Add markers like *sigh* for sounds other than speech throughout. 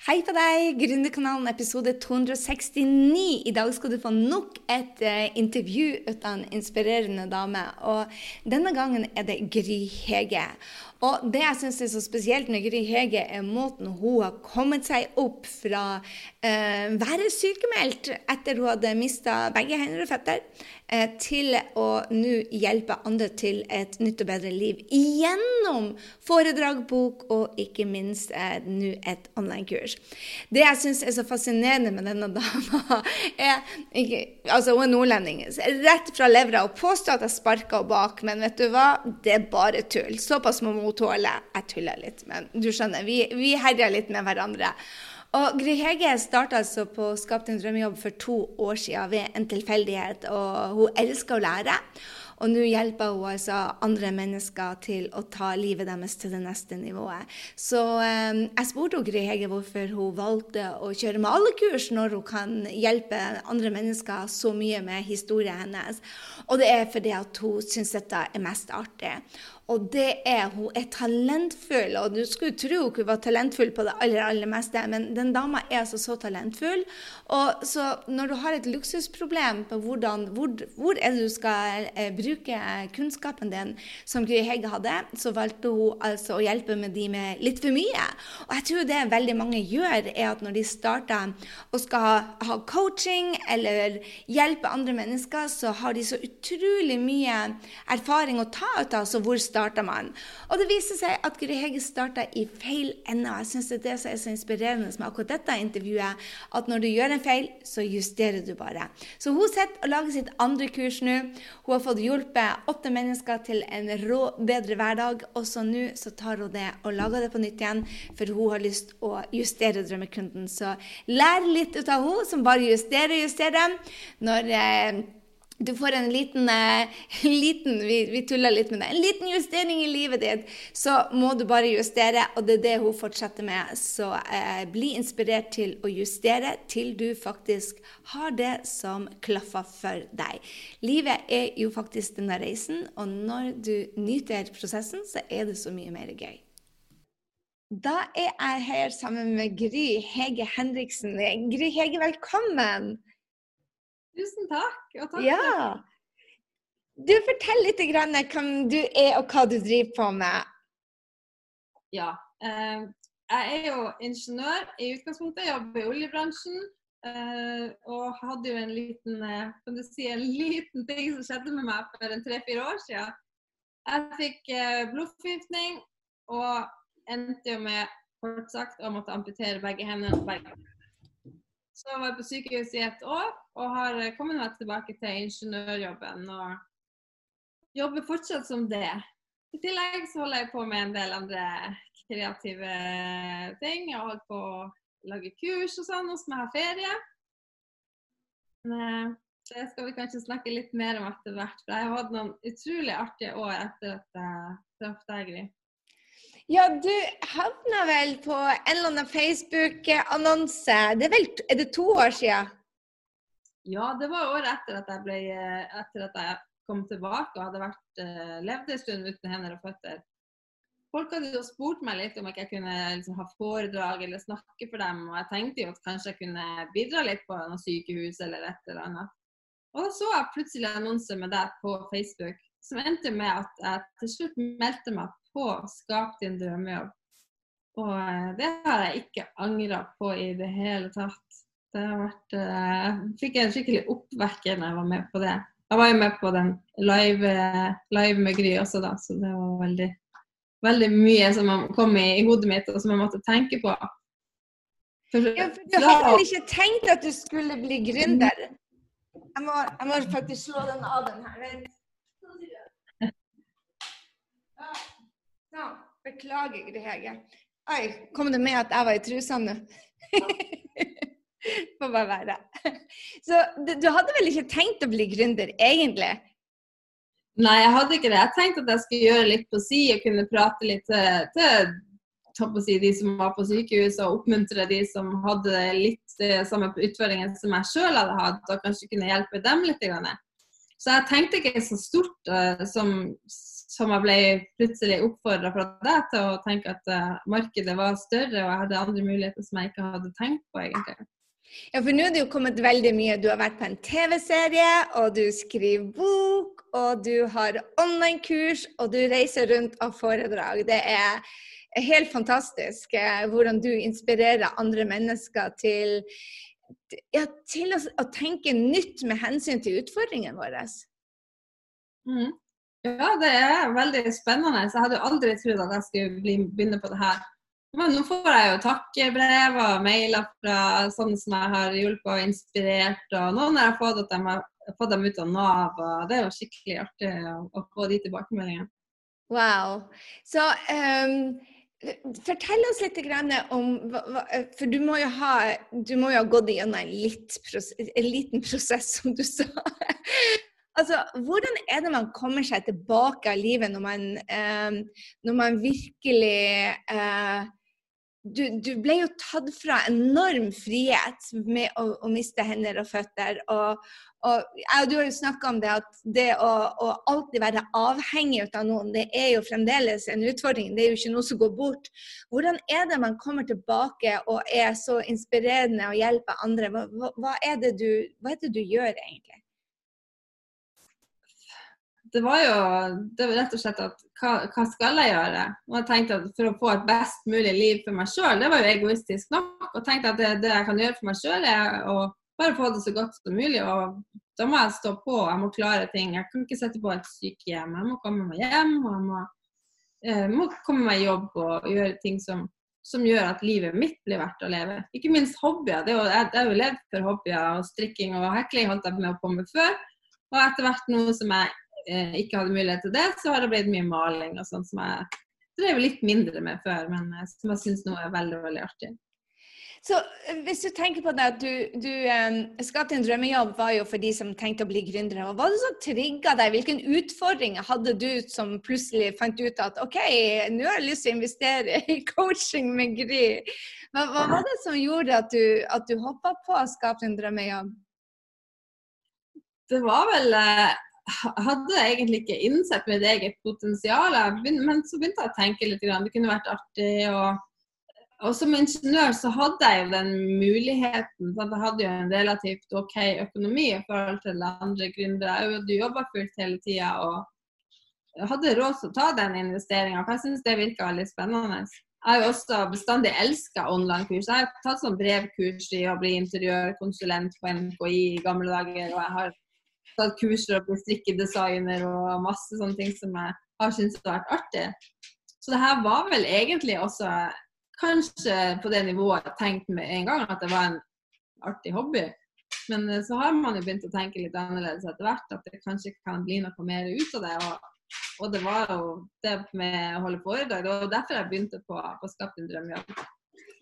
Hei på deg, Gründerkanalen episode 269. I dag skal du få nok et uh, intervju ut av en inspirerende dame. Og denne gangen er det Gry Hege. Og det jeg syns er så spesielt med Gry Hege, er måten hun har kommet seg opp fra uh, være sykemeldt etter hun hadde mista begge hender og føtter, til å nå hjelpe andre til et nytt og bedre liv gjennom foredrag, bok og ikke minst nå et online-kurs. Det jeg syns er så fascinerende med denne *laughs* dama, er ikke, altså Hun er nordlending. Rett fra levra. Og påstår at jeg sparker henne bak, men vet du hva? Det er bare tull. Såpass må hun tåle. Jeg tuller litt, men du skjønner. Vi, vi herjer litt med hverandre. Og Gry Hege starta altså på Skap din drømmejobb for to år siden ved en tilfeldighet, og hun elsker å lære. Og nå hjelper hun altså andre mennesker til å ta livet deres til det neste nivået. Så eh, jeg spurte Gry Hege hvorfor hun valgte å kjøre malekurs når hun kan hjelpe andre mennesker så mye med historien hennes. Og det er fordi at hun syns dette er mest artig. Og det er hun er talentfull. Og du skulle tro hun var talentfull på det aller, aller meste, men den dama er altså så talentfull. Og så når du har et luksusproblem på hvordan, hvor, hvor er det du skal eh, bruke kunnskapen din, som Gry Hegge hadde, så valgte hun altså å hjelpe med de med litt for mye. Og jeg tror det veldig mange gjør, er at når de starter og skal ha, coaching eller hjelpe andre mennesker, så har de så utrolig mye erfaring å ta ut av. så hvor starter man. Og det viser seg at Gry Hege starta i feil ende. Og jeg syns det er det som er så inspirerende med akkurat dette intervjuet, at når du gjør en feil, så justerer du bare. Så hun sitter og lager sitt andre kurs nå. Hun har fått hjulpet åtte mennesker til en rå, bedre hverdag, og så nå så tar hun det og lager det på nytt igjen, for hun har lyst å justere drømmekunden. Så lær litt ut av henne som bare justerer, og justerer. Når eh, du får en liten, *laughs* uh, liten vi, vi tuller litt med det, en liten justering i livet ditt, så må du bare justere, og det er det hun fortsetter med. Så eh, bli inspirert til å justere til du faktisk har det som klaffer for deg. Livet er jo faktisk denne reisen, og når du nyter prosessen, så er det så mye mer gøy. Da er jeg her sammen med Gry Hege Henriksen. Gry Hege, velkommen! Tusen takk. Og takk. Ja. Du, fortell litt grann hvem du er og hva du driver på med. Ja. Eh, jeg er jo ingeniør i utgangspunktet, jobber i oljebransjen. Eh, og hadde jo en liten, eh, kan du si, en liten ting som skjedde med meg for en tre-fire år siden. Jeg fikk blodforgiftning og endte jo med kort sagt å måtte amputere begge hendene og begge så var jeg på sykehus i et år og har kommet meg tilbake til ingeniørjobben. Og jobber fortsatt som det. I tillegg så holder jeg på med en del andre kreative ting. Jeg holder på å lage kurs og sånn nå som jeg har ferie. Men eh, det skal vi kanskje snakke litt mer om etter hvert. For jeg har hatt noen utrolig artige år etter at jeg traff deg, Gry. Ja, du havna vel på en eller annen Facebook-annonse. Er er det to år siden? Ja, det var året etter at jeg, ble, etter at jeg kom tilbake og hadde vært, uh, levd en stund uten hender og føtter. Folk hadde jo spurt meg litt om jeg kunne liksom, ha foredrag eller snakke for dem. Og jeg tenkte jo at kanskje jeg kunne bidra litt på noe sykehus eller et eller annet. Og så jeg plutselig annonse med deg på Facebook som endte med at jeg til slutt meldte meg på Skap din drømmejobb. Og eh, det har jeg ikke angra på i det hele tatt. Det har vært eh, Jeg fikk en skikkelig oppvekker når jeg var med på det. Jeg var jo med på den live, live med Gry også, da, så det var veldig, veldig mye som kom i, i, hodet mitt, og som jeg måtte tenke på. For, ja, for du hadde heller ikke tenkt at du skulle bli gründer? Jeg må, jeg må faktisk slå den av den her. Sånn. Beklager, Hege. Oi, kom det med at jeg var i trusene nå? *laughs* Får bare være. Så du, du, hadde vel ikke tenkt å bli gründer, egentlig? Nei, jeg hadde ikke det. Jeg tenkte at jeg skulle gjøre litt på si og kunne prate litt til, til si, de som var på sykehus, og oppmuntre de som hadde litt eh, samme utfordringer som jeg sjøl hadde hatt, og kanskje kunne hjelpe dem litt. Så jeg tenkte ikke så stort uh, som som jeg ble plutselig oppfordra fra deg til å tenke at uh, markedet var større, og jeg hadde andre muligheter som jeg ikke hadde tenkt på, egentlig. Ja, for nå er det jo kommet veldig mye. Du har vært på en TV-serie, og du skriver bok, og du har online-kurs, og du reiser rundt av foredrag. Det er helt fantastisk eh, hvordan du inspirerer andre mennesker til, ja, til å, å, tenke nytt med hensyn til utfordringene våre. Mm. Ja, det er veldig spennende. Jeg hadde aldri trodd at jeg skulle begynne på det her. Men nå får jeg jo takkebrev og mailer fra sånne som jeg har hjulpet og inspirert. Og noen har fått at de har fått dem ut av Nav, og det er jo skikkelig artig å få de tilbakemeldingene. Wow. Så um, fortell oss litt om For du må jo ha, du må jo ha gått gjennom en, litt, en liten prosess, som du sa. Altså, hvordan er det man kommer seg tilbake av livet når man, eh, når man virkelig eh, du, du, ble jo tatt fra enorm frihet med å, å miste hender og føtter. Og, og ja, Du har jo snakka om det at det å, å, alltid være avhengig av noen, det er jo fremdeles en utfordring. Det er jo ikke noe som går bort. Hvordan er det man kommer tilbake og er så inspirerende og hjelper andre? Hva, hva, er, det du, hva er det du gjør egentlig? Det var jo det var rett og slett at hva, hva, skal jeg gjøre? Og jeg tenkte at For å få et best mulig liv for meg sjøl, det var jo egoistisk nok. Og tenkte at det, det jeg kan gjøre for meg sjøl, er å bare få det så godt som mulig. Og da må jeg stå på, jeg må klare ting. Jeg kan ikke sette på et sykehjem. Jeg må komme meg hjem, og jeg må, eh, må komme meg i jobb og gjøre ting som, som, gjør at livet mitt blir verdt å leve. Ikke minst hobbyer. Det er jo, jeg, har jo levd for hobbyer, og strikking og hekling holdt jeg på med å komme før. Og etter hvert noe som jeg ikke hadde mulighet til det, så har det blitt mye maling og sånn som jeg drev litt mindre med før, men eh, som jeg syns nå er veldig, veldig artig. Så eh, hvis du tenker på det at du, du um, Skatt en drømmejobb var jo for de som tenkte å bli gründere. Hva var det som trigga deg? Hvilken utfordring hadde du som plutselig fant ut at OK, nå har jeg lyst til å investere i coaching med Gry. Hva, hva var det som gjorde at du, at du hoppa på å skape en drømmejobb? Det var vel hadde egentlig ikke innsett mitt eget potensial, men så begynte jeg å tenke litt. Det kunne vært artig. Og, og som ingeniør så hadde jeg jo den muligheten. Så jeg hadde jo en relativt OK økonomi i forhold til andre gründere. Jeg hadde jobba fullt hele tida og hadde råd til å ta den investeringa. For jeg syns det virka veldig spennende. Jeg har jo også bestandig elska online-kurs. Jeg har tatt sånn brevkurs i å bli interiørkonsulent på NKI i gamle dager. og jeg har tatt kurser og blitt strikkedesigner og masse sånne ting som jeg har syntes har vært artig. Så det her var vel egentlig også kanskje på det nivået jeg tenkte med en gang at det var en artig hobby. Men eh, så har man jo begynt å tenke litt annerledes etter hvert, at det kanskje kan bli noe mer ut av det. Og, og det var jo det med å holde foredrag. Det var derfor jeg begynte på, på Skapt en drømmejobb.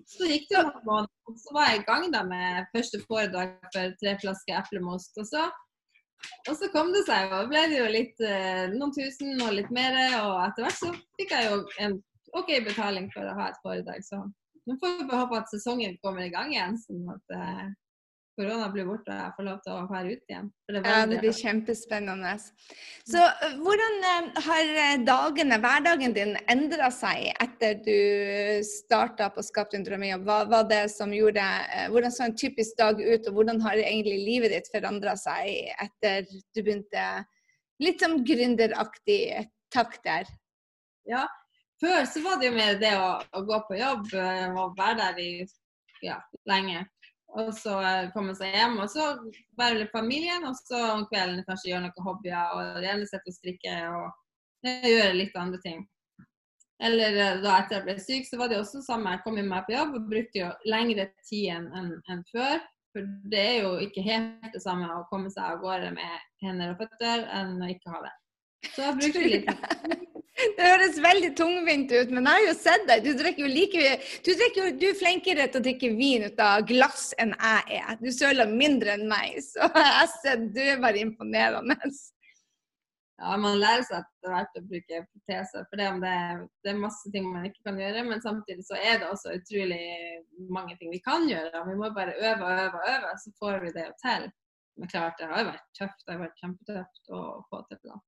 Så gikk det noen måneder, og så var jeg i gang da med første foredrag for tre flasker eplemost. Og så og så kom det seg, og ble det jo litt eh, noen tusen og litt mer. Og etter hvert så fikk jeg jo en OK betaling for å ha et foredrag. Så nå får vi håpe at sesongen kommer i gang igjen, sånn at eh, korona blir borte og jeg får lov til å være ute igjen. Det ja, det blir kjempespennende. Så eh, hvordan eh, har eh, dagene, hverdagen din endra seg etter du starta på Skap en drømmejobb? Hva var det som gjorde Hvordan så en typisk dag ut, og hvordan har egentlig livet ditt forandra seg etter du begynte litt som gründeraktig takt der? Ja, før så var det jo mer det å, å gå på jobb og være der i ja, lenge. Og så komme seg hjem, og så være litt familien. Og så om kvelden kanskje gjøre noen hobbyer, og gjerne sitte og strikke og gjøre litt andre ting. Eller eh, da etter jeg ble syk, så var det også samme. Jeg kom meg på jobb og brukte jo lengre tid enn en før. For det er jo ikke helt det samme å komme seg av gårde med hender og føtter enn å ikke ha det. Så jeg brukte litt *laughs* Det høres veldig tungvint ut, men jeg har jo sett deg. Du drikker jo like Du, drikker, du er flinkere til å drikke vin ut av glass enn jeg er. Du søler mindre enn meg, så *laughs* jeg ser du er bare imponerende. Ja, man lærer seg etter hvert å bruke proteser. For det, det, det, er masse ting man ikke kan gjøre, men samtidig så er det også utrolig mange ting vi kan gjøre. Vi må bare øve og øve og øve, så får vi det til. Men klart, det har jo vært tøft. Det har vært kjempetøft å få til. det.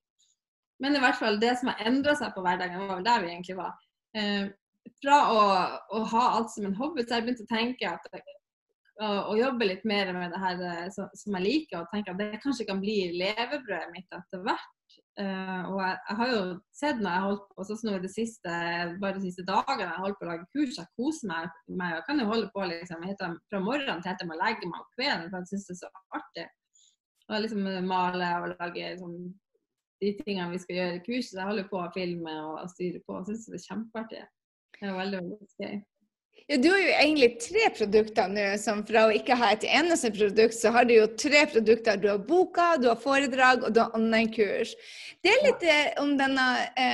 Men i hvert fall det som har endra seg på hverdagen, var vel der vi egentlig var. Eh, fra å, å, ha alt som en hobby, så har jeg begynt å tenke at å, å jobbe litt mer med det her så, som, jeg liker, og tenke at det kanskje kan bli levebrødet mitt etter hvert. Uh, og jeg, jeg, har jo sett når jeg har holdt på, sånn som det siste, bare de siste dagene jeg har holdt på å lage kurs, jeg koser meg meg Jeg kan jo holde på liksom, fra morgenen til etter man legger meg om kvelden, for jeg syns det er så artig. Og liksom male og lage liksom, de tingene vi skal gjøre i kurset. Jeg holder på å filme og, styre på. Jeg syns det er kjempeartig. Det er veldig, veldig gøy. Ja, du har jo egentlig tre produkter nå, som fra å ikke ha et eneste produkt, så har du jo tre produkter. Du har boka, du har foredrag og du har online-kurs. Det er litt eh, om denne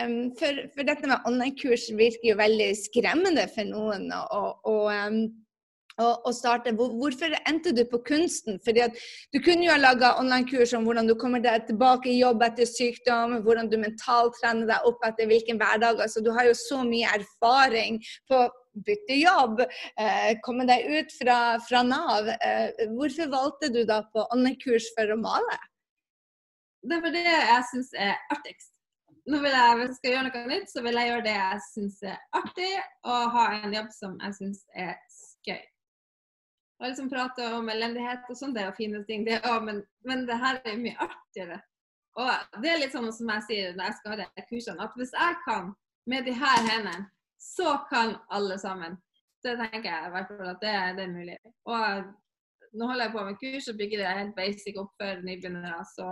um, for, dette med online-kurs virker jo veldig skremmende for noen. og, og um, å, starte. Hvorfor endte du på kunsten? Fordi at Du kunne jo ha laga online-kurs om hvordan du kommer deg tilbake i jobb etter sykdom, hvordan du mentalt trener deg opp etter hvilken hverdag. Altså, du har jo så mye erfaring på å bytte jobb, eh, komme deg ut fra, fra Nav. Eh, hvorfor valgte du da på online-kurs for å male? Det er det jeg syns er artigst. Nå vil jeg, hvis jeg skal gjøre noe nytt, så vil jeg gjøre det jeg syns er artig, og ha en jobb som jeg syns er gøy. Og liksom prate om elendighet og sånn, det er jo fine ting, det òg, men, men, det her er mye artigere. Og det er litt sånn som jeg sier når jeg skal ha de kursene, at hvis jeg kan med de her hendene, så kan alle sammen. Så tenker jeg i hvert fall at det, det, er mulig. Og nå holder jeg på med kurs og bygger det helt basic opp for nybegynnere. Så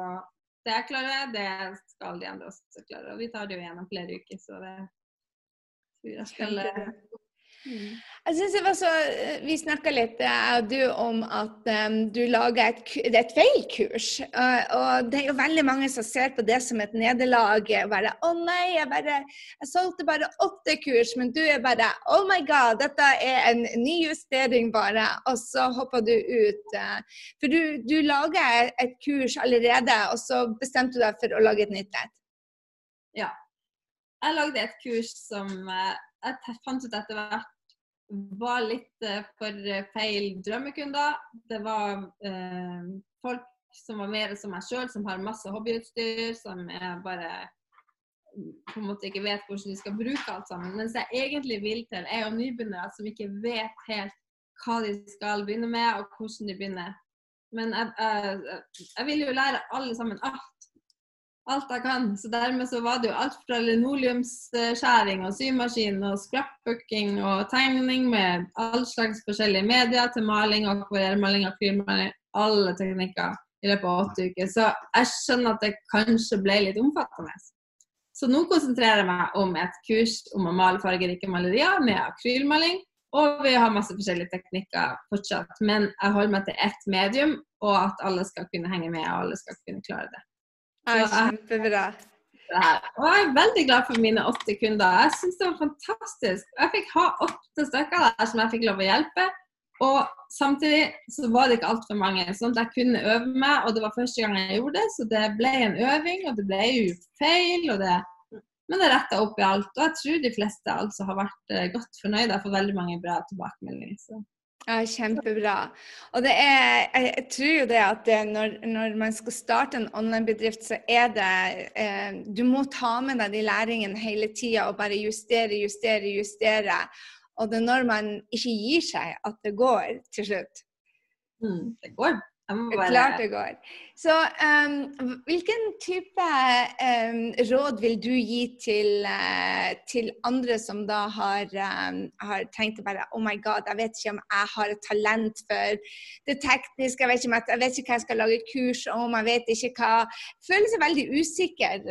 det jeg klarer, det skal de andre også klare. Og vi tar det jo gjennom flere uker, så det jeg skal Mm. Jeg synes det var så, Vi snakka litt du om at um, du lager et, et feilkurs. Uh, og det er jo veldig mange som ser på det som et nederlag. 'Å oh, nei, jeg, bare, jeg solgte bare åtte kurs', men du er bare 'Oh my God, dette er en ny justering bare', og så hopper du ut. Uh, for du, du lager et kurs allerede, og så bestemte du deg for å lage et nytt et. Ja. Jeg lagde et kurs som jeg fant ut etter hvert var litt eh, for eh, feil drømmekunder. Det var eh, folk som var mer som meg sjøl, som har masse hobbyutstyr, som jeg bare på en måte ikke vet hvordan de skal bruke alt sammen. Mens jeg egentlig vil til, er jo nybegynnere som ikke vet helt hva de skal begynne med, og hvordan de begynner. Men jeg, jeg, jeg vil jo lære alle sammen alt alt jeg kan. Så dermed så var det jo alt fra linoleumsskjæring og symaskin og scrapbooking og tegning med all slags forskjellige medier til maling, akvarellmaling, akrylmaling, alle teknikker i løpet av åtte uker. Så jeg skjønner at det kanskje ble litt omfattende. Så nå konsentrerer jeg meg om et kurs om å male fargerike malerier med akrylmaling. Og vi har masse forskjellige teknikker fortsatt. Men jeg holder meg til ett medium, og at alle skal kunne henge med og alle skal kunne klare det. Ja, kjempebra. Og jeg er veldig glad for mine åtte kunder. Jeg syns det var fantastisk. Jeg fikk ha åtte stykker der som jeg fikk lov å hjelpe. Og samtidig så var det ikke altfor mange, sånn at jeg kunne øve meg. Og det var første gang jeg gjorde det, så det ble en øving, og det ble jo feil. Det, men det retta opp i alt. Og jeg tror de fleste altså har vært eh, godt fornøyde. Jeg fått veldig mange bra tilbakemeldinger. Så. Ja, Kjempebra. Og det er, jeg tror jo det at det når, når, man skal starte en online-bedrift, så er det eh, Du må ta med deg de læringene hele tida og bare justere, justere, justere. Og det er når man ikke gir seg, at det går til slutt. Mm, det går. Bare... Klart det går. Så um, hvilken type um, råd vil du gi til, uh, til andre som da har, um, har, tenkt bare Oh my God, jeg vet ikke om jeg har et talent for det tekniske, jeg vet ikke, jeg vet ikke hva jeg skal lage kurs om, jeg vet ikke hva Føler seg veldig usikker.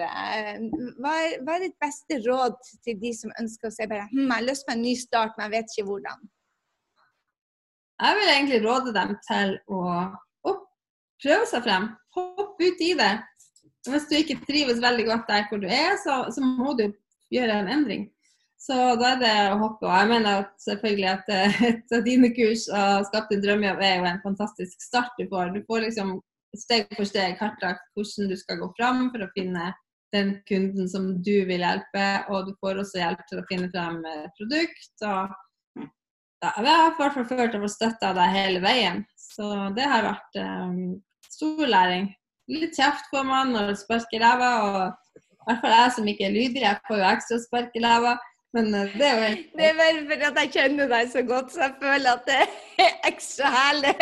Hva, hva, er ditt beste råd til de som ønsker å si bare hm, jeg har lyst på en ny start, men jeg vet ikke hvordan? Jeg vil egentlig råde dem til å prøve seg frem. Hopp ut i det. Hvis du ikke trives veldig godt der hvor du er, så, så må du gjøre en endring. Så da er det å hoppe. Og jeg mener at selvfølgelig at eh, et av dine kurs og Skapt din drømmejobb er jo en fantastisk start du får. Du får liksom steg for steg kartlagt hvordan du skal gå fram for å finne den kunden som du vil hjelpe, og du får også hjelp til å finne frem produkt. Og ja, jeg har i hvert fall følt å få støtte av deg hele veien. Så det har vært um, stor læring. Litt kjeft får man det sparker i ræva, og I hvert fall jeg som ikke er lydig, jeg får jo ekstra spark i ræva. Men eh, det er jo helt Det er bare fordi at jeg kjenner deg så godt, så jeg føler at det er *laughs* ekstra herlig.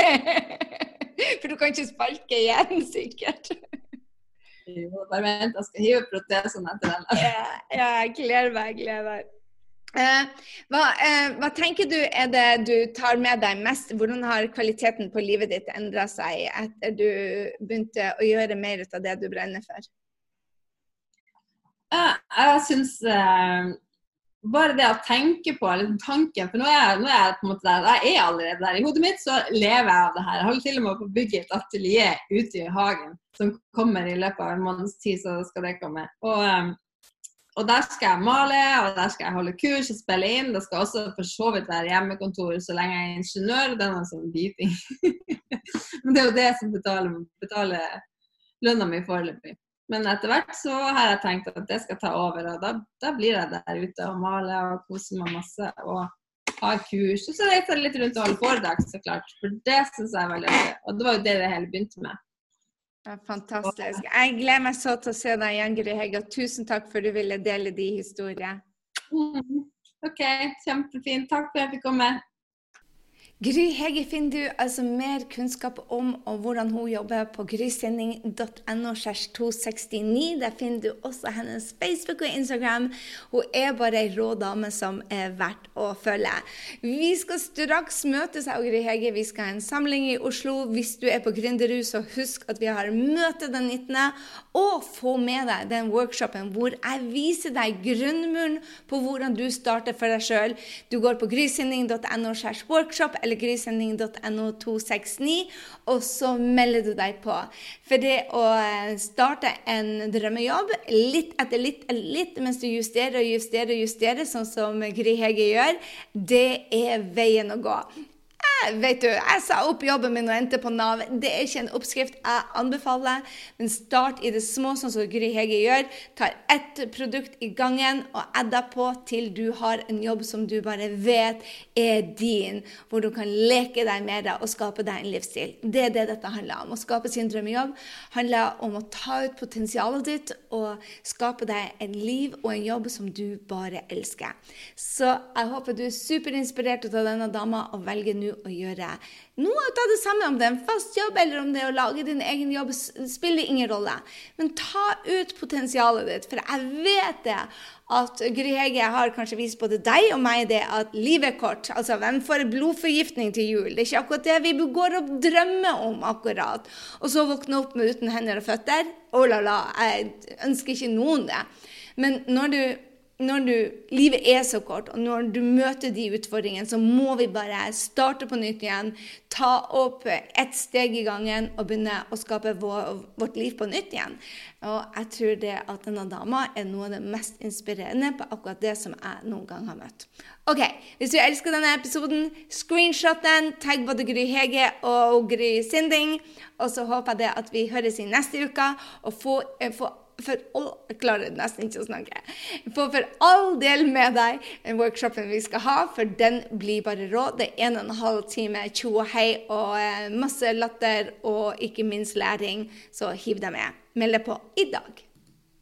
*laughs* For du kan ikke sparke igjen, sikkert. Jo, bare vent, jeg skal hive protesene etter den. Ja, ja, jeg gleder meg. Jeg gleder meg. Eh, hva, eh, hva, tenker du er det du tar med deg mest? Hvordan har kvaliteten på livet ditt endra seg etter du begynte å gjøre mer ut av det du brenner for? Jeg, syns eh, bare det å tenke på eller tanken For nå er, jeg, nå er jeg på en måte der, jeg er allerede der. I hodet mitt så lever jeg av det her. Jeg holder til og med på å bygge et atelier ute i hagen som kommer i løpet av en måneds tid, så skal det komme. Og, og der skal jeg male, og der skal jeg holde kurs og spille inn. Det skal også for så vidt være hjemmekontor så lenge jeg er ingeniør. Det er noen sånn biting. *laughs* Men det er jo det som betaler, betaler lønna mi foreløpig. Men etter hvert så har jeg tenkt at det skal ta over, og da, da blir jeg der ute og maler og koser meg masse. og har kurs. Og så reiser jeg litt rundt og holder foredrag, så klart. For det syns jeg er veldig artig. Og det var jo det det hele begynte med. Fantastisk. Jeg gleder meg så til å se deg igjen, Gry Hege. Tusen takk for du ville dele de historiene. Mm. OK, kjempefint. Takk for at jeg fikk komme. Gry Hege finner du altså mer kunnskap om og hvordan hun jobber på grysending.no-269 Der finner du også hennes Facebook og Instagram. Hun er bare ei rå dame som er verdt å følge. Vi skal straks møtes, jeg og Gry Hege. Vi skal ha en samling i Oslo. Hvis du er på Gründerhus, så husk at vi har møte den 19. Og få med deg den workshopen hvor jeg viser deg grunnmuren på hvordan du starter for deg sjøl. Du går på grysenning.no workshop eller grisending.no 269, og så melder du deg på. For det å eh, starte en drømmejobb litt etter litt eller litt mens du justerer og justerer og justerer, sånn som Gry Hege gjør, det er veien å gå vet du, jeg sa opp jobben min og endte på Nav. Det er ikke en oppskrift jeg anbefaler, men start i det små, sånn som Gry Hege gjør. Tar ett produkt i gangen og adder på til du har en jobb som du bare vet er din, hvor du kan leke deg med det og skape deg en livsstil. Det er det dette handler om. Å skape sin drømmejobb handler om å ta ut potensialet ditt og skape deg en liv og en jobb som du bare elsker. Så jeg håper du er superinspirert av denne dama og velger nå å gjøre noe av det samme. Om det er en fast jobb eller om det er å lage din egen jobb, spiller ingen rolle. Men ta ut potensialet ditt, for jeg vet det at Gry Hege har kanskje vist både deg og meg det at livet er kort. Altså, hvem får blodforgiftning til jul? Det er ikke akkurat det vi går og drømmer om akkurat. Og så våkne opp med uten hender og føtter. Oh la la, jeg ønsker ikke noen det. Men når du når du, livet er så kort, og når du møter de utfordringene, så må vi bare starte på nytt igjen. Ta opp ett steg i gangen og begynne å skape vår, vårt liv på nytt igjen. Og jeg tror det at denne dama er noe av det mest inspirerende på akkurat det som jeg noen gang har møtt. Ok, Hvis du elsker denne episoden, screenshot den, tagg både Gry Hege og Gry Sinding. Og så håper jeg det at vi høres i neste uke og få, får for all, Jeg klarer nesten ikke å snakke. Få for all del med deg workshopen vi skal ha, for den blir bare rå. Det er en og en halv time tjo og hei og eh, masse latter og ikke minst læring, så hiv deg med. Meld deg på i dag.